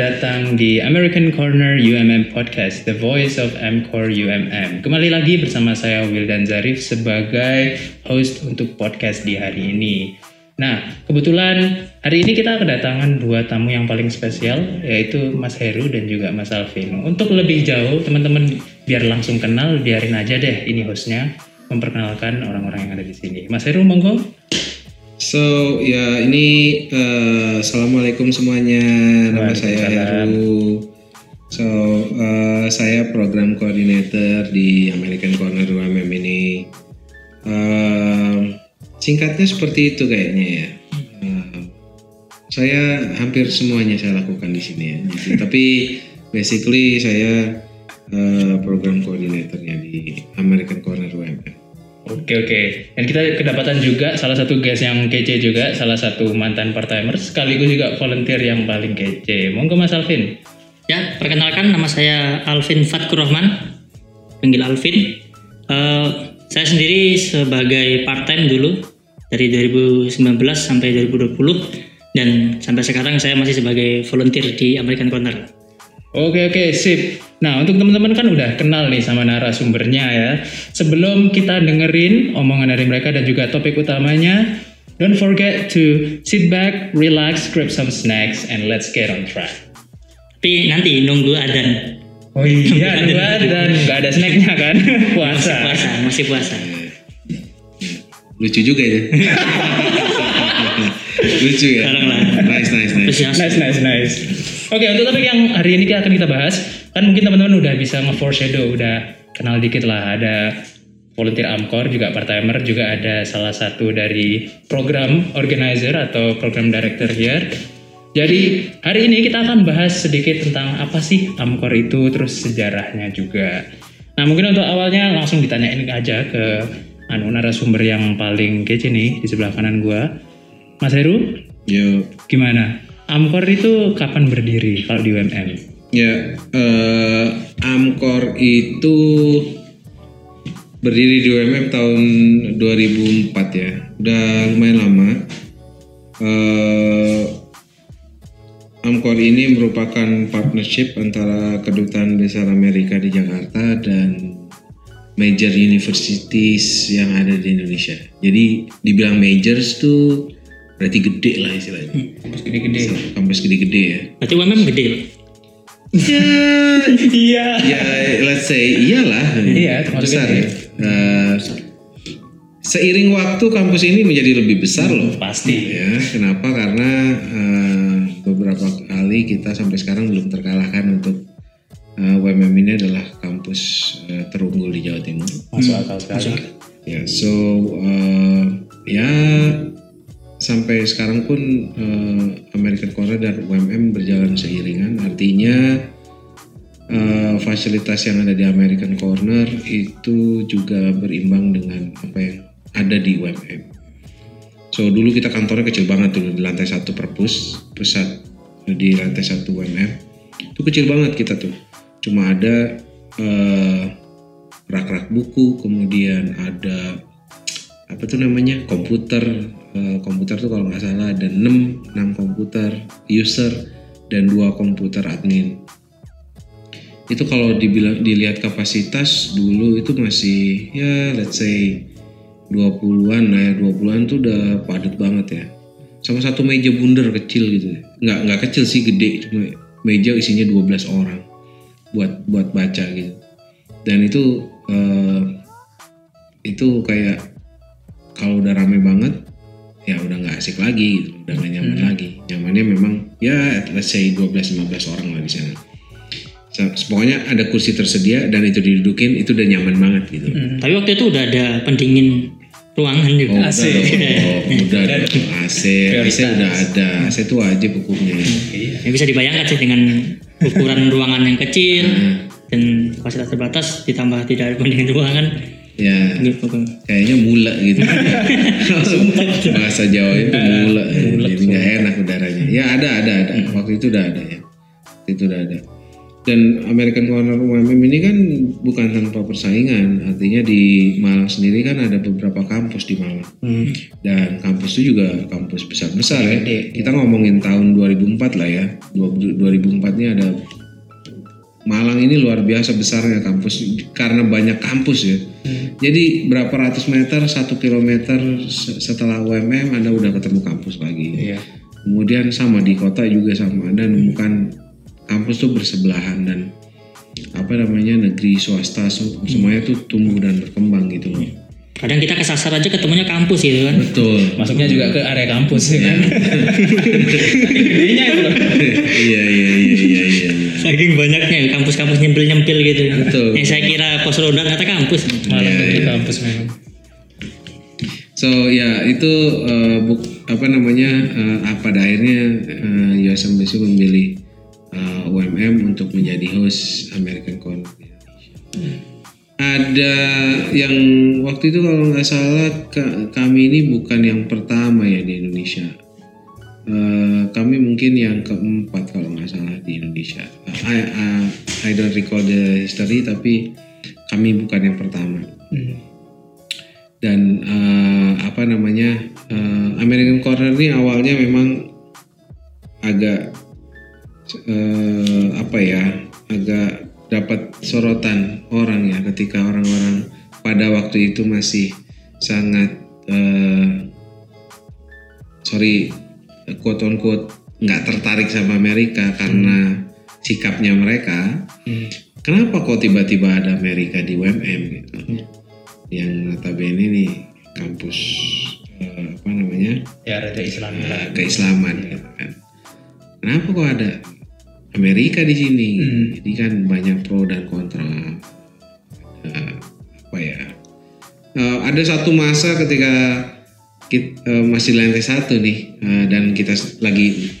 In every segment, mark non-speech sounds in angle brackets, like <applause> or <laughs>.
datang di American Corner UMM Podcast, The Voice of MCore UMM. Kembali lagi bersama saya Wildan Zarif sebagai host untuk podcast di hari ini. Nah, kebetulan hari ini kita kedatangan dua tamu yang paling spesial, yaitu Mas Heru dan juga Mas Alvin. Untuk lebih jauh, teman-teman biar langsung kenal, biarin aja deh ini hostnya memperkenalkan orang-orang yang ada di sini. Mas Heru, monggo. So ya ini uh, assalamualaikum semuanya. Nama saya Heru. So uh, saya program coordinator di American Corner UMM ini. Uh, singkatnya seperti itu kayaknya ya. Uh, saya hampir semuanya saya lakukan di sini ya. Jadi, <laughs> tapi basically saya uh, program koordinatornya di American Corner UMM. Oke oke. Dan kita kedapatan juga salah satu guest yang kece juga, salah satu mantan part timer sekaligus juga volunteer yang paling kece. Monggo Mas Alvin. Ya, perkenalkan nama saya Alvin Fatkur Rahman, panggil Alvin. Uh, saya sendiri sebagai part time dulu dari 2019 sampai 2020 dan sampai sekarang saya masih sebagai volunteer di American Corner. Oke oke sip. Nah untuk teman-teman kan udah kenal nih sama narasumbernya ya. Sebelum kita dengerin omongan dari mereka dan juga topik utamanya, don't forget to sit back, relax, grab some snacks, and let's get on track. Tapi nanti nunggu adan. Oh iya nunggu adan, nggak ada snacknya kan? <laughs> puasa. Masih puasa, masih puasa. Lucu juga ya. <laughs> <laughs> Lucu ya. Sekarang lah. Nice nice nice. Nice nice nice. Oke, untuk topik yang hari ini akan kita bahas, kan mungkin teman-teman udah bisa nge-foreshadow, udah kenal dikit lah. Ada volunteer Amcor, juga part-timer, juga ada salah satu dari program organizer atau program director here. Jadi hari ini kita akan bahas sedikit tentang apa sih Amcor itu, terus sejarahnya juga. Nah mungkin untuk awalnya langsung ditanyain aja ke anu narasumber yang paling kece nih di sebelah kanan gua. Mas Heru, Yo. gimana? Amkor itu kapan berdiri kalau di UMM? Ya, eh, Amkor itu berdiri di UMM tahun 2004 ya. Udah lumayan lama. Eh, Amkor ini merupakan partnership antara Kedutaan Besar Amerika di Jakarta dan major universities yang ada di Indonesia. Jadi dibilang majors tuh berarti gede lah istilahnya. Kampus gede-gede. Kampus gede-gede ya. Berarti UMM gede loh. Ya, <laughs> Iya. ya let's say iyalah. Iya, besar gede. ya. Eh, seiring waktu kampus ini menjadi lebih besar loh. Pasti. Ya, kenapa? Karena eh, beberapa kali kita sampai sekarang belum terkalahkan untuk WMM ini adalah kampus eh, terunggul di Jawa Timur. Masuk akal sekali. Ya, so sampai sekarang pun eh, American Corner dan UMM berjalan seiringan. Artinya eh, fasilitas yang ada di American Corner itu juga berimbang dengan apa yang ada di UMM. So dulu kita kantornya kecil banget dulu di lantai satu perpus pusat di lantai satu UMM itu kecil banget kita tuh. Cuma ada eh, rak-rak buku, kemudian ada apa tuh namanya komputer Eh, komputer tuh kalau nggak salah ada 6 6 komputer user dan dua komputer admin. Itu kalau dibilang dilihat kapasitas dulu itu masih ya let's say 20-an lah ya. 20-an tuh udah padat banget ya. Sama satu meja bundar kecil gitu nggak nggak kecil sih gede. Cuma meja isinya 12 orang buat buat baca gitu. Dan itu eh, itu kayak kalau udah rame banget ya udah nggak asik lagi gitu udah nggak nyaman lagi. Nyamannya memang ya let's say 12-15 orang lah di sana. So, pokoknya ada kursi tersedia dan itu didudukin itu udah nyaman banget gitu. Tapi waktu itu udah ada pendingin ruangan juga. Oh, AC. udah, oh, udah ada AC, AC udah ada, AC itu wajib hukumnya. Iya. Ya bisa dibayangkan sih dengan ukuran ruangan yang kecil dan kapasitas terbatas ditambah tidak ada pendingin ruangan. Ya, Gitu. kayaknya mula gitu. Bahasa Jawa itu mula, jadi nggak enak udaranya. Ya ada, ada, ada. Waktu itu udah ada ya. Waktu itu udah ada. dan American Corner UMM ini kan bukan tanpa persaingan artinya di Malang sendiri kan ada beberapa kampus di Malang Hmm. dan kampus itu juga kampus besar-besar ya Gede. kita ngomongin tahun 2004 lah ya Dua- 2004 ini ada Malang ini luar biasa besarnya kampus karena banyak kampus ya Hmm. jadi berapa ratus meter satu kilometer se- setelah UMM anda udah ketemu kampus lagi Iya. kemudian sama di kota juga sama dan bukan kampus tuh bersebelahan dan apa namanya negeri swasta se- semuanya tuh tumbuh dan berkembang gitu loh Kadang kita kesasar aja ketemunya kampus gitu kan. betul Masuknya juga ke area kampus ya kan. <laughs> Gedenya itu iya iya iya iya iya iya. Saking banyaknya kampus-kampus nyempil-nyempil gitu. Betul. Yang saya kira pos ronda ternyata kampus. Malang Iya, itu iya. kampus memang. so ya itu eh, buk- apa namanya eh, pada akhirnya eh, US Embassy memilih eh, UMM untuk menjadi host American Con ada yang waktu itu kalau nggak salah ka- kami ini bukan yang pertama ya di Indonesia Eh, kami mungkin yang keempat kalau nggak salah di Indonesia I, I, I don't recall the history tapi kami bukan yang pertama Hmm. dan eh, apa namanya eh, American Corner ini awalnya memang agak eh, apa ya agak dapat sorotan orang ya ketika orang-orang pada waktu itu masih sangat eh, sorry quote on quote nggak tertarik sama Amerika karena sikapnya mereka Hmm. kenapa kok tiba-tiba ada Amerika di UMM gitu? Iya. yang notabene nih kampus eh, apa namanya? Ya rada Islam eh, keislaman gitu kan. Kenapa kok ada Amerika di sini? Hmm. jadi kan banyak pro dan kontra. Eh, apa ya? Eh, ada satu masa ketika kita masih lantai satu nih. Eh, dan kita lagi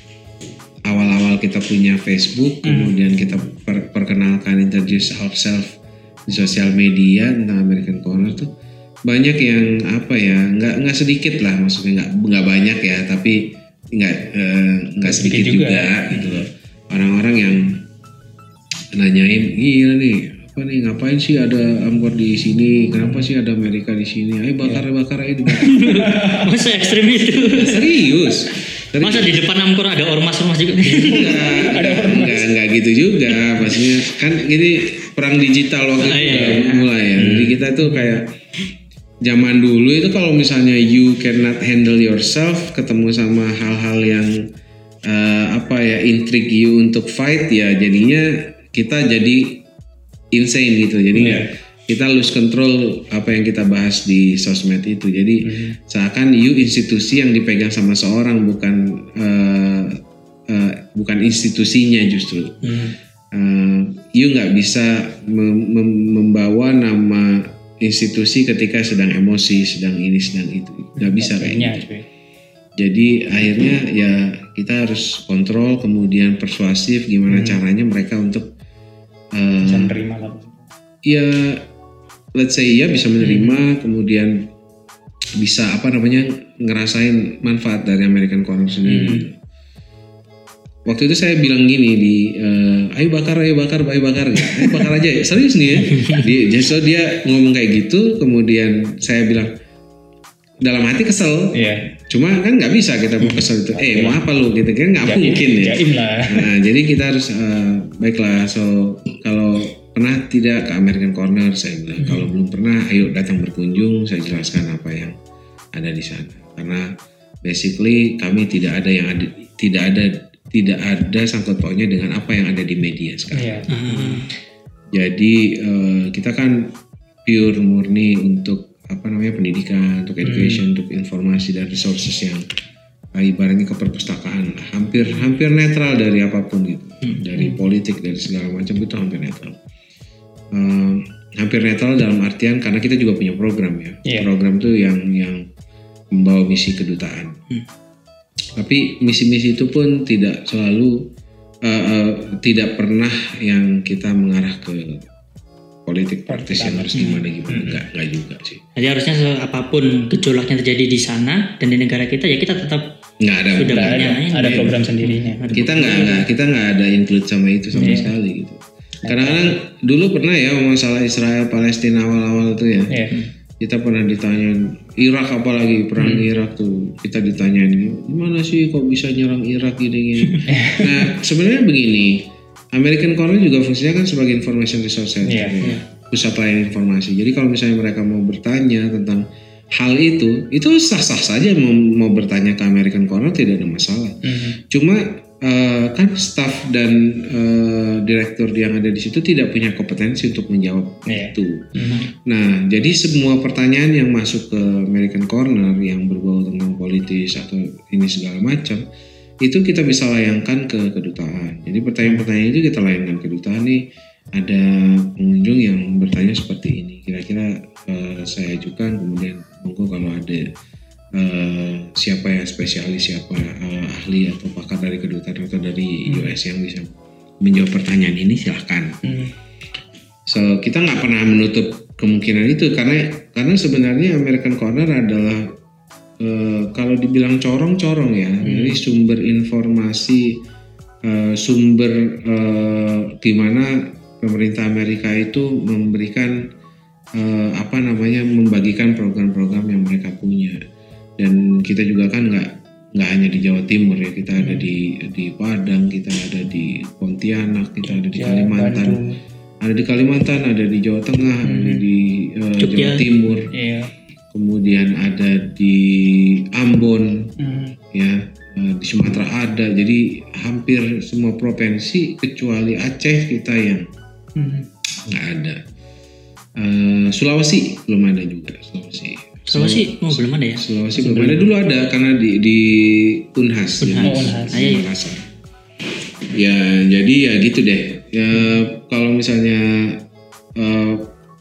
awal-awal kita punya Facebook kemudian kita per- perkenalkan introduce ourselves di sosial media tentang American Corner tuh. Banyak yang apa ya nggak nggak sedikit lah maksudnya nggak nggak banyak ya tapi nggak eh, nggak sedikit, sedikit juga. juga, gitu loh. Orang-orang yang nanyain gila nih apa nih ngapain sih ada Amgor di sini kenapa sih ada Amerika di sini ayo bakar bakar ayo dibakar <laughs> Masa ekstrim itu? serius Serius. Masa di depan Amkor ada ormas-ormas juga? Enggak, enggak, enggak gitu juga. Maksudnya kan ini perang digital waktu Ah, itu iya, iya. mulai ya. Jadi kita tuh kayak zaman dulu itu kalau misalnya you cannot handle yourself, ketemu sama hal-hal yang eh, apa ya intrigue you untuk fight ya jadinya kita jadi insane gitu. Jadi nggak kita lose control apa yang kita bahas di sosmed itu. Jadi seakan you institusi yang dipegang sama seorang bukan eh, eh, bukan institusinya justru. Hmm. Eh, you nggak bisa mem- mem- membawa nama institusi ketika sedang emosi, sedang ini, sedang itu. Nggak bisa kayak Kayaknya gitu. Jadi akhirnya ya kita harus kontrol, kemudian persuasif gimana caranya mereka untuk eh, Bisa menerima lah. ya let's say ya bisa menerima kemudian bisa apa namanya ngerasain manfaat dari American Corner sendiri. Waktu itu saya bilang gini di eh, ayo bakar ayo bakar ayo bakar. Ayo bakar aja ya. Serius nih ya. <laughs> Di, jadi so dia ngomong kayak gitu kemudian saya bilang dalam hati kesel. Iya. cuma kan nggak bisa kita mau kesel itu. Eh mau apa lu? Gitu kan nggak Jaim, mungkin ya. Jaim lah. Nah, jadi kita harus eh, baiklah. So kalau pernah tidak ke American Corner, saya bilang kalau belum pernah, ayo datang berkunjung. Saya jelaskan apa yang ada di sana. Karena basically kami tidak ada yang ada, tidak ada, tidak ada sangkut pautnya dengan apa yang ada di media sekarang. Iya. Jadi eh, kita kan pure murni untuk apa namanya pendidikan, untuk education, untuk informasi dan resources yang ibaratnya ke perpustakaan lah. hampir hampir netral dari apa pun gitu, dari politik dari segala macam itu hampir netral. Eh, hampir netral dalam artian karena kita juga punya program ya, Iya. program tuh yang yang membawa misi kedutaan. Tapi misi-misi itu pun tidak selalu eh, eh, tidak pernah yang kita mengarah ke politik praktis yang harus gimana gimana enggak enggak juga sih Jadi harusnya apa pun gejolak yang terjadi di sana dan di negara kita ya kita tetap nggak ada Sudah Udah ada, punya, ya. ada program sendirinya. kita nggak nggak kita nggak ada include sama itu sama sekali gitu Kadang-kadang dulu pernah ya masalah Israel Palestina awal-awal itu ya. Iya. Kita pernah ditanyain Irak apalagi perang Irak tuh kita ditanyain gimana sih kok bisa nyerang Irak gini-gini. <laughs> nah sebenarnya begini, American Corner juga fungsinya kan sebagai information resource center, Iya, ya. pusat layanan informasi. Jadi kalau misalnya mereka mau bertanya tentang hal itu, itu sah-sah saja mau, mau bertanya ke American Corner tidak ada masalah. Mhm. Cuma eh, kan staff dan eh, direktur yang ada di situ tidak punya kompetensi untuk menjawab Iya. itu. Mhm. Nah, jadi semua pertanyaan yang masuk ke American Corner yang berbau tentang politis atau ini segala macam, itu kita bisa layangkan ke kedutaan. Jadi pertanyaan-pertanyaan itu kita layangkan ke kedutaan nih. Ada pengunjung yang bertanya seperti ini. Kira-kira eh, saya ajukan kemudian monggo kalau ada eh, siapa yang spesialis, siapa eh, ahli atau pakar dari kedutaan atau dari US yang bisa menjawab pertanyaan ini silahkan. Mhm. So kita nggak pernah menutup kemungkinan itu karena karena sebenarnya American Corner adalah eh, kalau dibilang corong-corong ya, jadi sumber informasi, eh, sumber eh, di mana pemerintah Amerika itu memberikan eh, apa namanya membagikan program-program yang mereka punya dan kita juga kan nggak nggak hanya di Jawa Timur ya kita ada di di Padang kita ada di Pontianak kita ada di Kalimantan Bandung. ada di Kalimantan, ada di Jawa Tengah, ada di Jogja. Jawa Timur, Iya. kemudian ada di Ambon, Mhm. ya eh, di Sumatera ada. Jadi hampir semua provinsi kecuali Aceh kita yang Mhm. nggak ada. Eh, Sulawesi belum ada juga Sulawesi. Sulawesi oh belum ada ya Sulawesi belum ada dulu ada karena di di Unhas, di Oh, Unhas. Ah, iya, iya. Makassar. Ya jadi ya gitu deh. Ya kalau misalnya eh,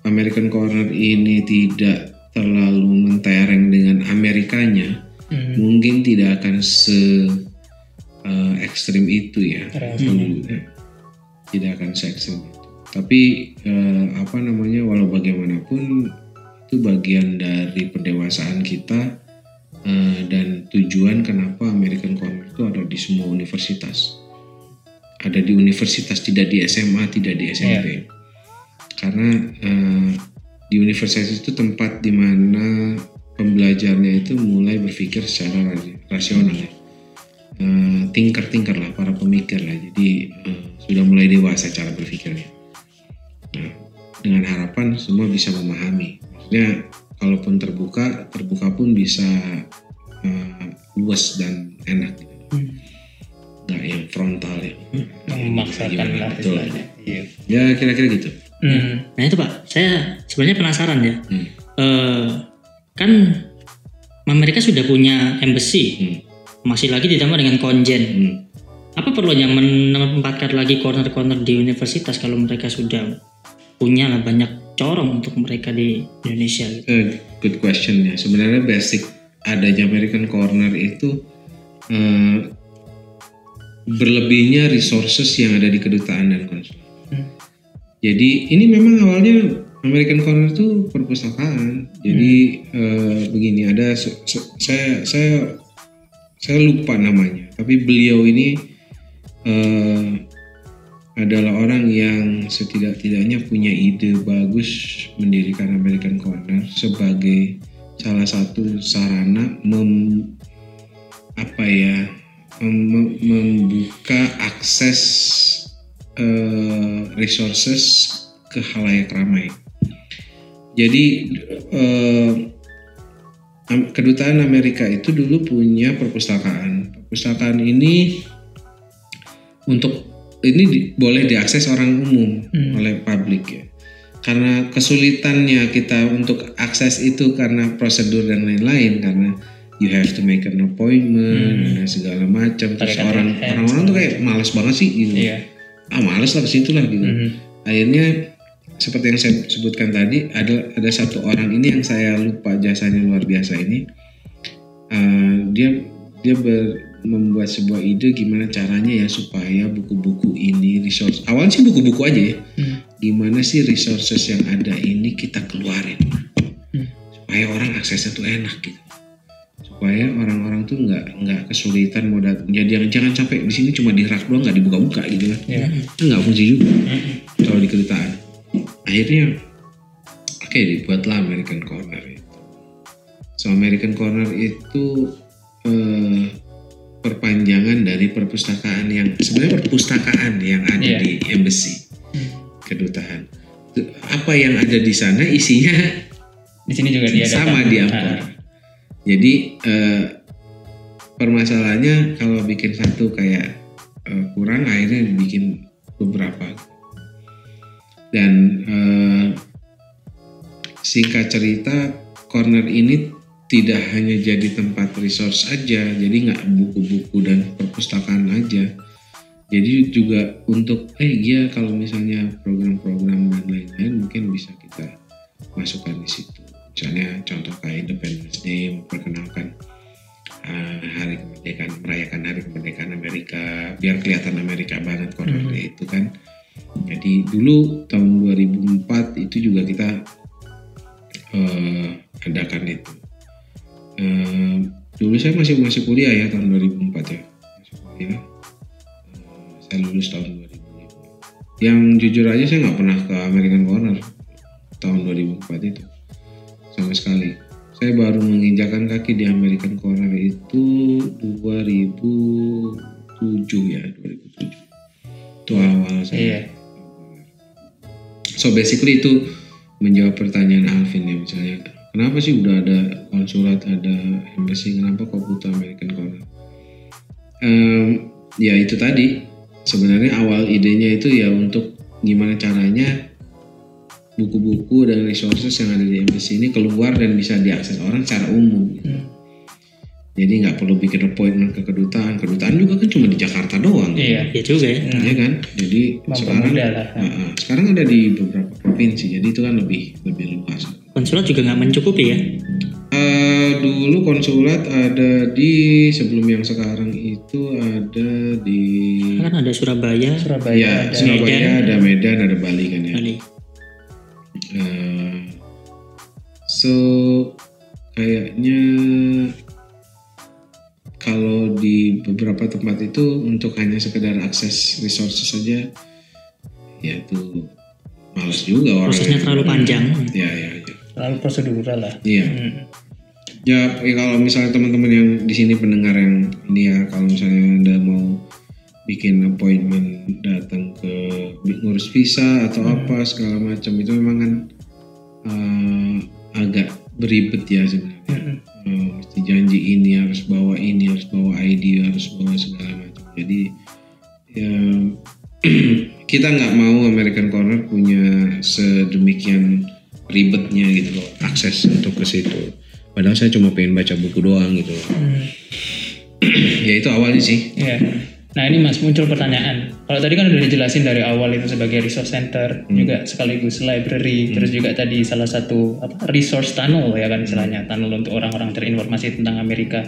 American Corner ini tidak terlalu mentereng dengan Amerikanya, Mhm. mungkin tidak akan se eh, ekstrim itu ya. Hmm. Tidak akan se ekstrim itu. Tapi eh, apa namanya walau bagaimanapun itu bagian dari pendewasaan kita eh, dan tujuan kenapa American Corner itu ada di semua universitas. Ada di universitas tidak di SMA, tidak di SMP. Karena eh, di universitas itu tempat di mana pembelajarnya itu mulai berpikir secara ra- rasional ya. Eh, Tinker-tinker lah, para pemikir lah. Jadi eh, sudah mulai dewasa cara berpikirnya. Nah, dengan harapan semua bisa memahami. Maksudnya kalaupun terbuka, terbuka pun bisa eh, luas dan enak. Gitu. Hmm. Nggak yang frontal ya. Yang memaksakan lah Betul. istilahnya. Iya. Ya kira-kira gitu. Mhm. nah itu pak saya sebenarnya penasaran ya Hmm. Eh, kan Amerika sudah punya embassy Hmm. masih lagi ditambah dengan konjen Hmm. apa perlunya menempatkan lagi corner-corner di universitas kalau mereka sudah punya lah banyak corong untuk mereka di Indonesia gitu. Eh, good question ya. Sebenarnya basic adanya American Corner itu eh, berlebihnya resources yang ada di kedutaan dan konsulat. Hmm. Jadi ini memang awalnya American Corner itu perpustakaan. Jadi eh, begini ada saya saya saya lupa namanya, tapi beliau ini eh, adalah orang yang setidak-tidaknya punya ide bagus mendirikan American Corner sebagai salah satu sarana mem, apa ya mem- membuka akses eh, resources ke halayak ramai. Jadi Am- kedutaan Amerika itu dulu punya perpustakaan. Perpustakaan ini untuk ini di- boleh diakses orang umum Hmm. oleh publik ya. Karena kesulitannya kita untuk akses itu karena prosedur dan lain-lain karena you have to make an appointment dan segala macam. Terus orang orang-orang tuh kayak malas banget sih gitu. Iya. Ah malas lah ke situ lah gitu Mhm. akhirnya seperti yang saya sebutkan tadi ada ada satu orang ini yang saya lupa jasanya luar biasa ini Eh, dia dia ber- membuat sebuah ide gimana caranya ya supaya buku-buku ini resource awalnya sih buku-buku aja ya Hmm. gimana sih resources yang ada ini kita keluarin Hmm. supaya orang aksesnya tuh enak gitu supaya orang-orang tuh nggak nggak kesulitan mau datang jadi jangan jangan sampai di sini cuma di rak doang nggak dibuka-buka gitu kan Iya. Itu nggak fungsi juga Mhm. kalau di kedutaan. Akhirnya oke dibuatlah American Corner itu. So American Corner itu eh, perpanjangan dari perpustakaan yang sebenarnya perpustakaan yang ada Iya. di embassy kedutaan. Apa yang ada di sana isinya Di sini juga dia sama di Angkor. Jadi eh, permasalahannya kalau bikin satu kayak eh, kurang akhirnya dibikin beberapa. Dan eh, singkat cerita corner ini tidak hanya jadi tempat resource aja, jadi nggak buku-buku dan perpustakaan aja. Jadi juga untuk eh dia kalau misalnya program-program dan lain-lain mungkin bisa kita masukkan di situ. Misalnya contoh kayak Independence Day memperkenalkan uh, hari kemerdekaan, merayakan hari kemerdekaan Amerika, biar kelihatan Amerika banget cornernya itu kan. Jadi dulu tahun 2004 itu juga kita uh, adakan itu. Uh, dulu saya masih masih kuliah ya tahun 2004 ya, masih kuliah. Uh, saya lulus tahun 2005. Yang jujur aja saya nggak pernah ke American Corner tahun 2004 itu sama sekali. Saya baru menginjakan kaki di American Corner itu 2007 ya 2007. Itu awal saya. Iya. So basically itu menjawab pertanyaan Alvin ya misalnya kenapa sih udah ada konsulat ada embassy kenapa kok butuh American Corner? Em, ya itu tadi sebenarnya awal idenya itu ya untuk gimana caranya buku-buku dan resources yang ada di embassy ini keluar dan bisa diakses orang secara umum. gitu. Hmm. Jadi nggak perlu bikin appointment ke kedutaan. Kedutaan juga kan cuma di Jakarta doang. Iya. Ya juga ya. Iya kan? Jadi sekarang Mempermudah lah. Nah, ah, sekarang ada di beberapa provinsi. Jadi itu kan lebih lebih luas. Konsulat juga nggak mencukupi ya. Eh, dulu konsulat ada di sebelum yang sekarang itu ada di Kan ada Surabaya, Surabaya ya ada. Surabaya Medan. ada Medan ada Bali kan ya. Bali. Eh, so kayaknya kalau di beberapa tempat itu untuk hanya sekedar akses resources saja ya itu males juga orang Prosesnya terlalu panjang. ya ya ya Lalu prosedural lah. iya Hmm. ya, ya kalau misalnya teman-teman yang di sini pendengar yang ini ya kalau misalnya anda mau bikin appointment datang ke ngurus visa atau apa segala macam itu memang kan eh, agak beribet ya sebenarnya Hmm. Eh, mesti janji ini harus bawa ini harus bawa ID harus bawa segala macam jadi ya <clears throat> kita nggak mau American Corner punya sedemikian ribetnya gitu loh akses untuk ke situ padahal saya cuma pengen baca buku doang gitu loh Hmm. <clears throat> ya itu awalnya sih Iya. Nah ini mas muncul pertanyaan. Kalau tadi kan udah dijelasin dari awal itu sebagai resource center, juga sekaligus library, terus juga tadi salah satu apa resource tunnel ya kan istilahnya tunnel untuk orang-orang terinformasi tentang Amerika.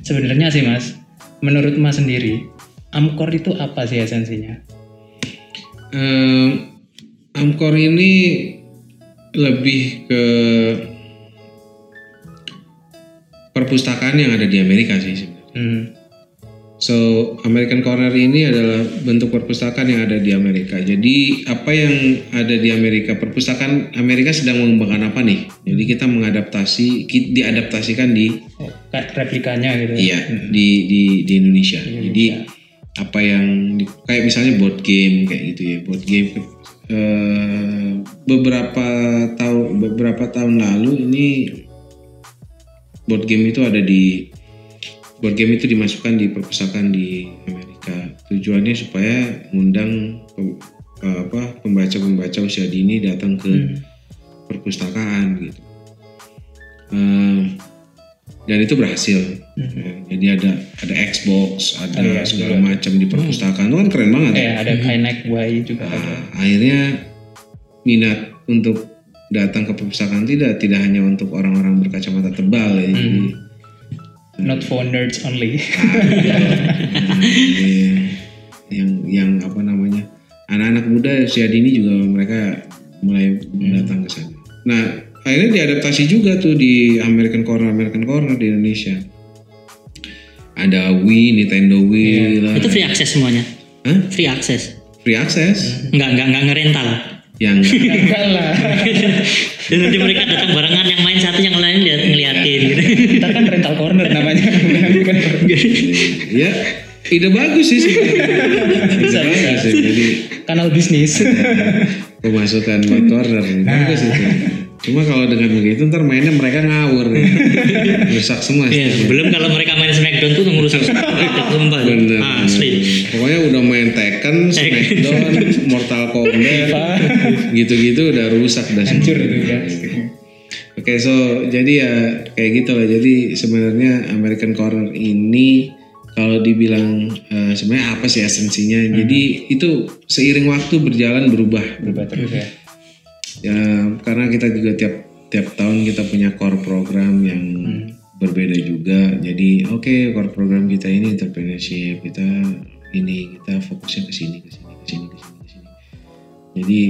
Sebenarnya sih mas, menurut mas sendiri, Amkor itu apa sih esensinya? Eh, Amkor ini lebih ke perpustakaan yang ada di Amerika sih sebenarnya. Hmm. So American Corner ini adalah bentuk perpustakaan yang ada di Amerika. Jadi apa yang ada di Amerika, perpustakaan Amerika sedang mengembangkan apa nih? Jadi kita mengadaptasi, diadaptasikan di Oh, replikanya gitu. iya di di di Indonesia. Jadi apa yang kayak misalnya board game kayak gitu ya, board game. Eh, beberapa tahun beberapa tahun lalu ini board game itu ada di board game itu dimasukkan di perpustakaan di Amerika. Tujuannya supaya mengundang eh, apa pembaca-pembaca usia dini datang ke Hmm. perpustakaan gitu. Eh, dan itu berhasil. Hmm. Ya, jadi ada ada Xbox, ada Ada, segala macam di perpustakaan. Itu kan keren banget. Eh ada Kinect Y juga ada. Nah, akhirnya minat untuk datang ke perpustakaan tidak tidak hanya untuk orang-orang berkacamata tebal ya. Jadi, Not for nerds only. Nah, iya. yang yang apa namanya anak-anak muda usia dini juga mereka mulai datang ke sana. Nah akhirnya diadaptasi juga tuh di American Corner American Corner di Indonesia. Ada Wii, Nintendo Wii lah. Itu free access semuanya. Hah? Free access. free access Enggak, enggak, enggak ngerental. yang Enggak <laughs> lah. Dan nanti mereka datang barengan yang main satu yang lain lihat ngeliatin gitu. Ntar kan rental corner namanya. Bukan ya ide bagus sih Bisa, bagus bisa. sih. jadi kanal bisnis. pemasukan corner bagus itu cuma kalau dengan begitu ntar mainnya mereka ngawur <laughs> rusak semua Iya, belum kalau mereka main Smackdown tuh ngerusak sumpah. <laughs> Bener, Asli. Pokoknya udah main Tekken, Smackdown, Mortal Kombat, gitu-gitu udah rusak udah Hancur semua. itu udah. Oke, so jadi ya kayak gitu lah. Jadi sebenarnya American Corner ini kalau dibilang eh, sebenarnya apa sih esensinya? Jadi itu seiring waktu berjalan berubah. Berubah terus ya. Ya karena kita juga tiap tiap tahun kita punya core program yang berbeda juga. Jadi oke core program kita ini entrepreneurship, kita ini kita fokusnya ke sini ke sini ke sini ke sini ke sini. Jadi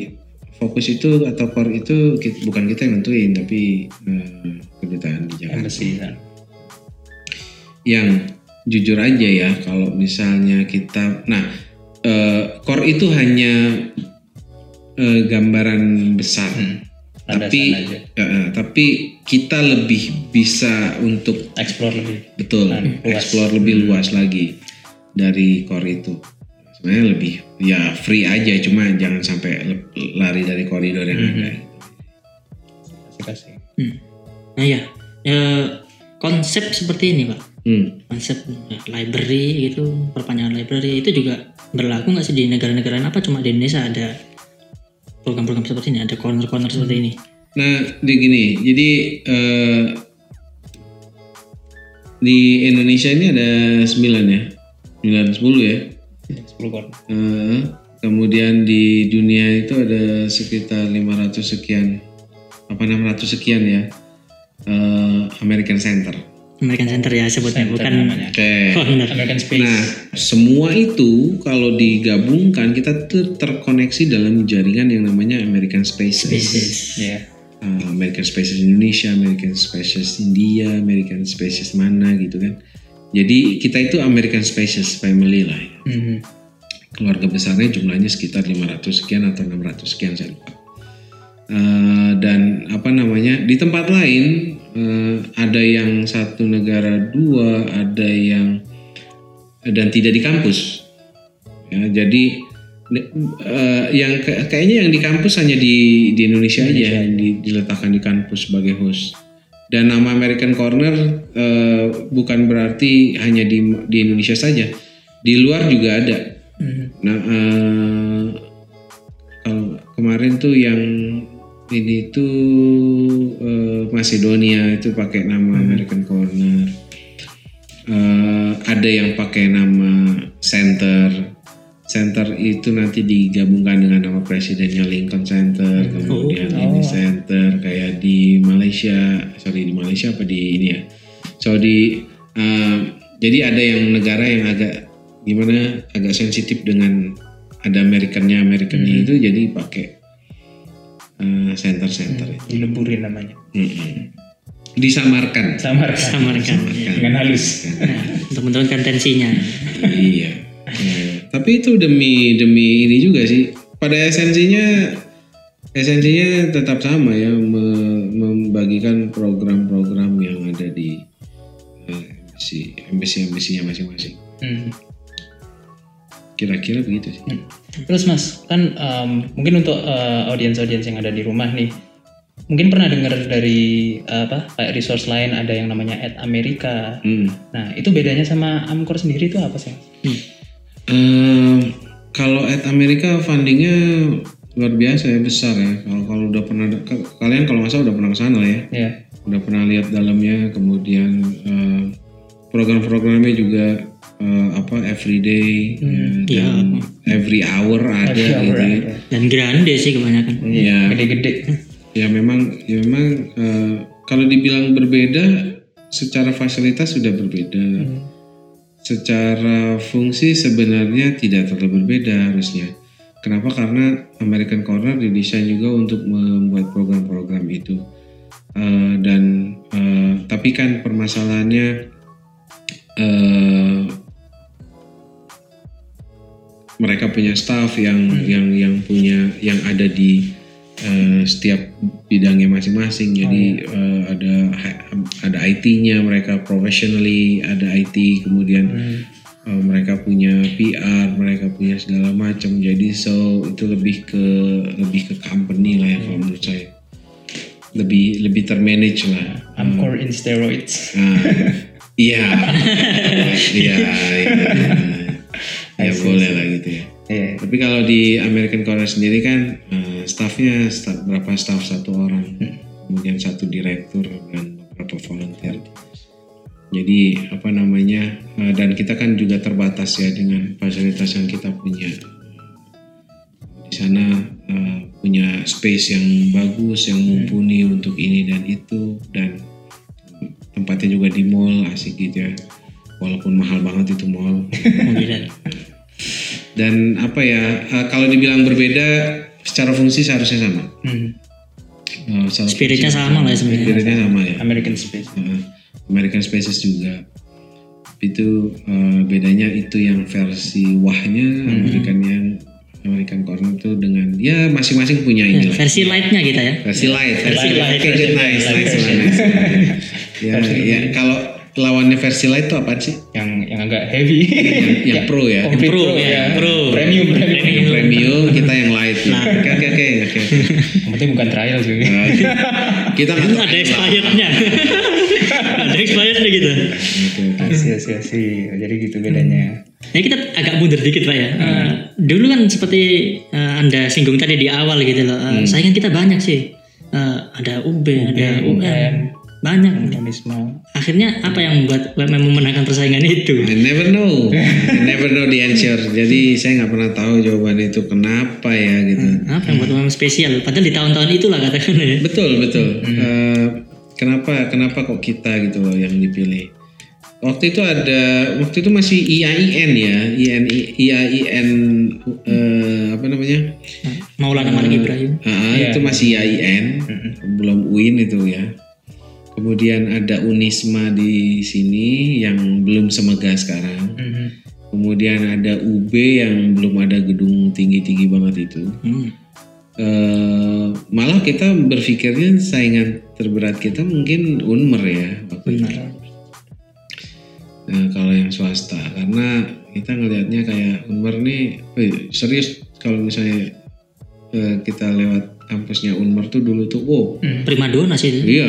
fokus itu atau core itu ki- bukan kita yang nentuin tapi eh, kedutaan di Jakarta. Kan. Yang jujur aja ya kalau misalnya kita nah eh, core itu hanya eh, gambaran besar. tapi Landasan aja. ya, eh, tapi kita lebih bisa untuk Explore lebih. betul luas. explore lebih luas lagi dari core itu sebenarnya lebih ya free aja cuma jangan sampai lari dari koridor yang ada Kasih-kasih. Hmm. Nah ya, eh, konsep seperti ini pak, hmm. konsep eh, library gitu, perpanjangan library itu juga berlaku nggak sih di negara-negara? Apa cuma di Indonesia ada program-program seperti ini, ada corner-corner seperti ini? nah di gini jadi eh, di Indonesia ini ada 9 ya 9 10 ya 10 corner. Eh, kemudian di dunia itu ada sekitar 500 sekian apa 600 sekian ya eh, American Center. American Center ya sebutnya, Center bukan namanya. Oke. corner. American Space. Nah, semua itu kalau digabungkan kita tuh terkoneksi dalam jaringan yang namanya American Spaces. Ya. Eh, American Spaces Indonesia, American Spaces India, American Spaces mana gitu kan. Jadi kita itu American Spaces family lah ya. Mhm. keluarga besarnya jumlahnya sekitar 500 sekian atau 600 sekian saya lupa. Eh, dan apa namanya di tempat lain eh, ada yang satu negara dua, ada yang dan tidak di kampus. Ya, jadi eh, yang kayaknya yang di kampus hanya di di Indonesia, aja yang di- diletakkan di kampus sebagai host. Dan nama American Corner eh, bukan berarti hanya di di Indonesia saja, di luar juga ada. Mhm. Nah, eh, kalau kemarin tuh yang ini tuh eh, Macedonia itu pakai nama American Corner. Eh, ada yang pakai nama Center. Center itu nanti digabungkan dengan nama presidennya Lincoln Center, kemudian ini Center kayak di Malaysia, sorry di Malaysia apa di ini ya? So di eh, jadi ada yang negara yang agak gimana agak sensitif dengan ada Amerikannya Amerikannya itu jadi pakai eh, center-center itu. Dileburin namanya. Mm-mm. Disamarkan. Samarkan. Samarkan. Dengan halus. Nah, untuk menurunkan tensinya. iya. Ya, Tapi itu demi demi ini juga sih. Pada esensinya esensinya tetap sama ya me- membagikan program-program yang ada di eh, embassy embassy embassy-nya masing-masing. Mhm. Kira-kira begitu sih. Terus mas, kan em, mungkin untuk eh, audiens-audiens yang ada di rumah nih, mungkin pernah dengar dari eh, apa kayak resource lain ada yang namanya Ad America. Hmm. Nah itu bedanya sama Amcor sendiri itu apa sih? Hmm. Eh, kalau at Amerika fundingnya luar biasa ya besar ya. Kalau kalau udah pernah kalian kalau nggak salah udah pernah ke sana lah ya. Ya. Udah pernah lihat dalamnya. Kemudian eh, program-programnya juga eh, apa everyday eh, dan every hour ada Every hour gitu. ya. ada. Dan grande sih kebanyakan. Iya. Gede-gede. Ya memang ya memang eh, kalau dibilang berbeda secara fasilitas sudah berbeda. Secara fungsi sebenarnya tidak terlalu berbeda harusnya. Kenapa? Karena American Corner didesain juga untuk membuat program-program itu. Eh, dan eh, tapi kan permasalahannya eh, mereka punya staff yang yang yang punya yang ada di eh, setiap bidangnya masing-masing. Jadi eh, ada ada IT-nya mereka professionally, ada IT kemudian eh, mereka punya PR, mereka punya segala macam. Jadi so itu lebih ke lebih ke company lah ya kalau menurut saya. Lebih lebih termanage lah. Amcor in steroids. Nah, <laughs> iya, iya, iya. Ya boleh lah gitu ya. Iya. Tapi kalau di American Korea sendiri kan eh, staffnya staff, berapa staff satu orang, kemudian satu direktur dan beberapa volunteer. Jadi apa namanya eh, dan kita kan juga terbatas ya dengan fasilitas yang kita punya. Di sana eh, punya space yang bagus, yang mumpuni untuk ini dan itu dan tempatnya juga di mall asik gitu ya. Walaupun mahal banget itu mall. Dan apa ya, eh, kalau dibilang berbeda, secara fungsi seharusnya sama. Hmm. Secara spiritnya fungsi sama lah ya sebenarnya. Spiritnya sama ya. American Space. Eh, American Spaces juga. Itu eh, bedanya itu yang versi wahnya, American yang American Corner itu dengan ya masing-masing punya ini lah. Versi lightnya kita ya. Versi light, versi Light, light, versi Oke, good, light, nice, light nice, nice, nice. <laughs> Ya, ya, kalau lawannya versi light itu apa sih? Yang yang agak heavy. Yang pro ya. Complete Pro, pro, ya, pro. Premium, premium. Yang premium kita yang light. ya. Oke oke oke oke. Yang penting bukan trial sih. Nah, kita tahu. Ada expirednya. Ada expirednya gitu. Asih, asih, asih. Jadi gitu bedanya. Nah kita agak mundur dikit pak ya. Eh, dulu kan seperti eh, anda singgung tadi di awal gitu loh. Eh, Saingan kita banyak sih. Eh, ada UB, ada UM, banyak. Mekanisme. Akhirnya apa yang membuat UMM memenangkan persaingan itu? I never know, I never know the answer. Jadi saya nggak pernah tahu jawaban itu kenapa ya gitu. Apa yang membuat UMM spesial? Padahal di tahun-tahun itulah katakan ya. Betul betul. Eh, kenapa kenapa kok kita gitu loh yang dipilih? Waktu itu ada waktu itu masih IAIN ya, IAIN IAIN eh, apa namanya? Maulana Malik Ibrahim. Ah, Iya. itu masih IAIN, belum UIN itu ya. Kemudian ada Unisma di sini yang belum semegah sekarang. Mhm. Kemudian ada UB yang belum ada gedung tinggi-tinggi banget itu. Hmm. Eh, malah kita berpikirnya saingan terberat kita mungkin Unmer ya waktu itu. Nah, kalau yang swasta karena kita ngelihatnya kayak Unmer nih, wih, serius kalau misalnya eh, kita lewat kampusnya Unmer tuh dulu tuh, wow, Prima dona sih itu. iya,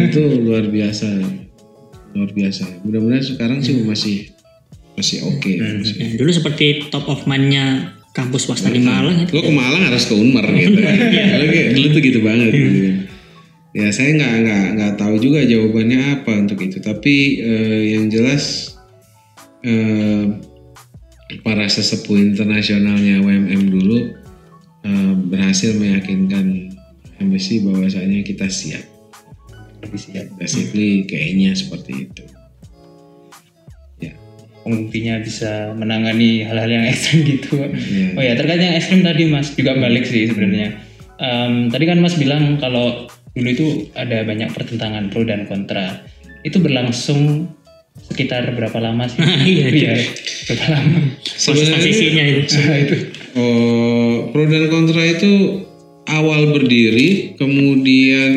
itu luar biasa, luar biasa. Mudah-mudahan sekarang sih masih masih oke. masih. Ya, dulu seperti top of mind-nya kampus swasta di Malang itu. Lo ke Malang harus ke Unmer gitu. <laughs> Dulu kayak- dulu tuh gitu banget. Gitu. Ya saya nggak nggak nggak tahu juga jawabannya apa untuk itu. Tapi eh, yang jelas eh, para sesepuh internasionalnya WMM dulu eh, berhasil meyakinkan embassy bahwasanya kita siap. Lebih siap. Basically kayaknya seperti itu. Ya. Pemimpinnya bisa menangani hal-hal yang ekstrim gitu. Iya. Oh ya terkait yang ekstrim tadi Mas juga balik sih sebenarnya. Em, tadi kan Mas bilang kalau dulu itu ada banyak pertentangan pro dan kontra. Itu berlangsung sekitar berapa lama sih? <laughs> Iya. Iya, berapa lama? Proses transisinya itu. Nah, <laughs> itu. Oh, pro dan kontra itu awal berdiri, kemudian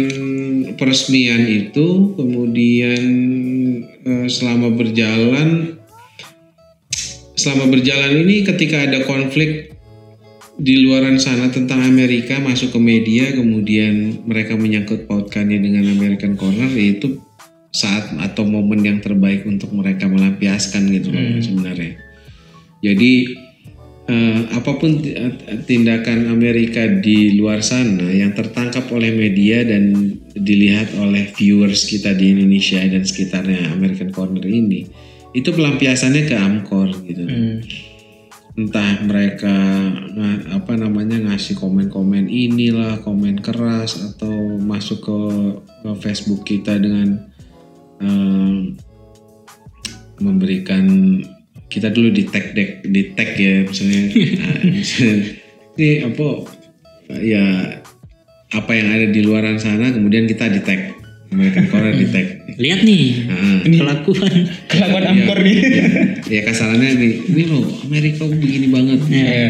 peresmian itu, kemudian eh, selama berjalan, selama berjalan ini ketika ada konflik di luaran sana tentang Amerika masuk ke media, kemudian mereka menyangkut pautkannya dengan American Corner, yaitu saat atau momen yang terbaik untuk mereka melampiaskan gitu loh sebenarnya. Jadi eh, apa pun eh, tindakan Amerika di luar sana yang tertangkap oleh media dan dilihat oleh viewers kita di Indonesia dan sekitarnya American Corner ini, itu pelampiasannya ke Amcor gitu. Hmm. Entah mereka apa namanya ngasih komen-komen inilah, komen keras atau masuk ke, ke Facebook kita dengan eh, memberikan kita dulu di tag dek di tag ya misalnya, <laughs> nah, misalnya ini apa ya apa yang ada di luaran sana kemudian kita di tag American Korea di tag. Lihat nih Nah, kelakuan. Kelakuan Amkor nih. ya kasarannya nih, ini loh Amerika begini banget. Iya.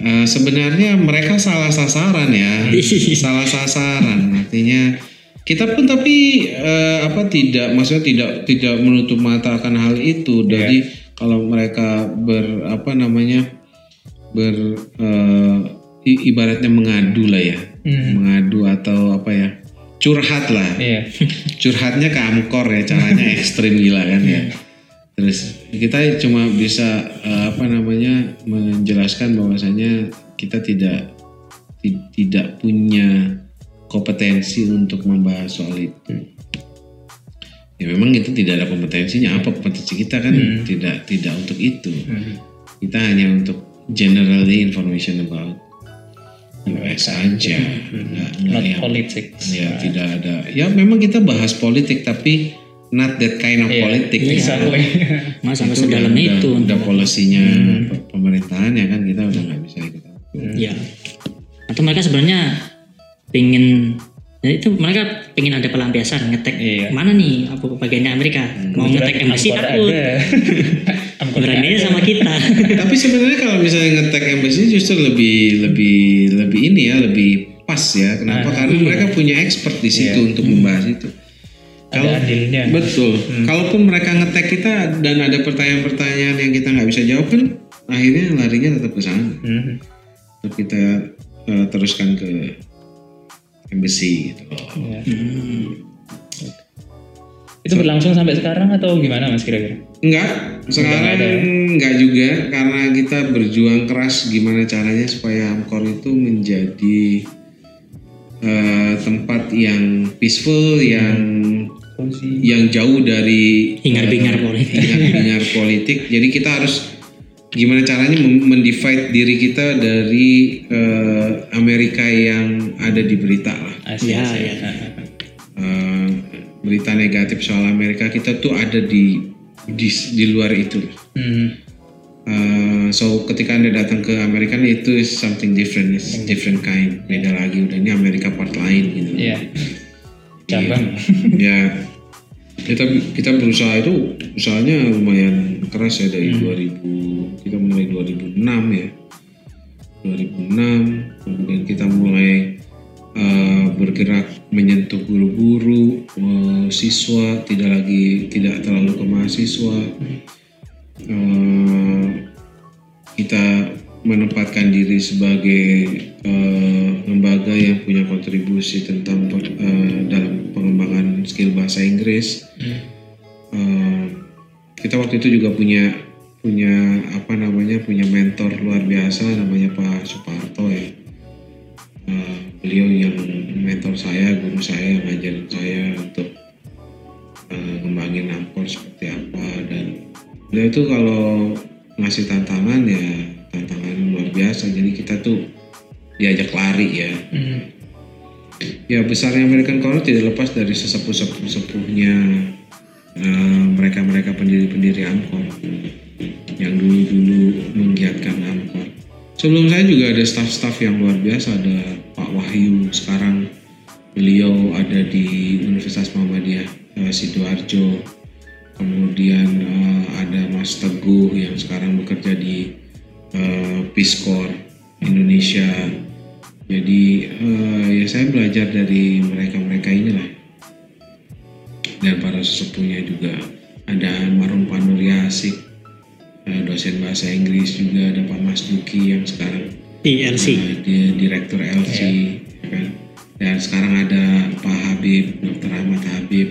Eh, sebenarnya mereka salah sasaran ya, salah sasaran. Artinya kita pun tapi eh, apa tidak, maksudnya tidak tidak menutup mata akan hal itu. Jadi kalau mereka ber apa namanya ber i- ibaratnya mengadu lah ya, mengadu atau apa ya, curhat lah. Iya. <laughs> Curhatnya ke Amkor ya, caranya <laughs> ekstrim gila kan ya. Terus kita cuma bisa eh, apa namanya menjelaskan bahwasanya kita tidak ti- tidak punya kompetensi untuk membahas soal itu. Ya memang itu tidak ada kompetensinya. Apa kompetensi kita kan tidak tidak untuk itu. Kita hanya untuk generally information about US aja. Nggak- nggak Not yang- politics. Ya tidak ada. Ya memang kita bahas politik tapi not that kind of Iya, politik. Exactly. <laughs> Mas sampai Itu sedalam udah, itu. Udah, udah polisinya pe- pemerintahan ya kan kita udah nggak bisa ikut. Ya. Atau mereka sebenarnya pengen ya itu mereka pengen ada pelampiasan ngetek Iya. mana nih apa bagiannya Amerika mau ngetek embassy takut <laughs> berani sama kita <laughs> tapi sebenarnya kalau misalnya ngetek embassy justru lebih lebih lebih ini ya lebih pas ya. Kenapa? Karena mereka punya expert di situ untuk membahas itu. adilnya. Betul. Kalaupun mereka ngetek kita dan ada pertanyaan-pertanyaan yang kita nggak bisa jawab kan, akhirnya larinya tetap ke sana. Tetap kita eh, teruskan ke embassy gitu loh. Iya. Itu berlangsung sampai sekarang atau gimana mas kira-kira? Enggak, sekarang ada ya? enggak juga karena kita berjuang keras gimana caranya supaya Amkor itu menjadi eh, tempat yang peaceful, yang yang jauh dari hingar-bingar politik hingar-bingar politik. Jadi kita harus gimana caranya mendivide diri kita dari eh, Amerika yang ada di berita lah. Asia. Ya, Asia. ya. Eh, berita negatif soal Amerika kita tuh ada di di, di luar itu. Mhm. Uh, so ketika anda datang ke Amerika itu is something different, it's different kind, beda lagi udah ini Amerika part lain gitu. Iya. Cabang. ya kita kita berusaha itu usahanya lumayan keras ya dari 2000 kita mulai 2006 ya. 2006 kemudian kita mulai uh, bergerak menyentuh guru-guru uh, siswa tidak lagi tidak terlalu ke mahasiswa. Uh, kita menempatkan diri sebagai uh, lembaga yang punya kontribusi tentang uh, dalam skill bahasa Inggris. Uh, kita waktu itu juga punya punya apa namanya punya mentor luar biasa namanya Pak Suparto ya. Uh, beliau yang mentor saya, guru saya yang ngajarin saya untuk uh, ngembangin seperti apa dan beliau itu kalau ngasih tantangan ya tantangan luar biasa jadi kita tuh diajak lari ya Mhm. Ya besarnya American Color tidak lepas dari sesepuh-sepuhnya eh, mereka-mereka pendiri-pendiri Amkor yang dulu-dulu menggiatkan Amkor sebelum saya juga ada staff-staff yang luar biasa ada Pak Wahyu. Sekarang beliau ada di Universitas Muhammadiyah eh, Sidoarjo. Kemudian eh, ada Mas Teguh yang sekarang bekerja di eh, Peace Corps Indonesia jadi eh, ya saya belajar dari mereka-mereka inilah. Dan para sesepuhnya juga. Ada Marum Panuriasik eh, dosen bahasa Inggris juga ada Pak Mas Duki yang sekarang PLC eh, dia direktur LC ya kan? dan sekarang ada Pak Habib Dr. Ahmad Habib.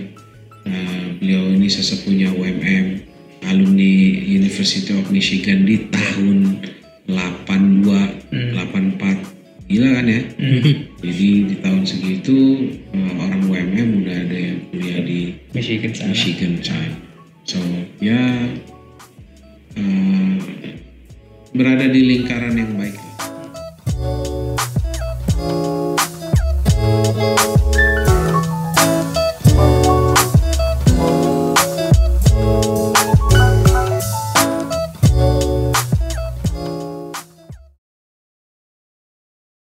Eh, beliau ini sesepuhnya UMM alumni University of Michigan di tahun 82 84 gila kan ya? Jadi di tahun segitu eh, orang UMM udah ada yang kuliah di Michigan sana. Michigan sana so ya eh, berada di lingkaran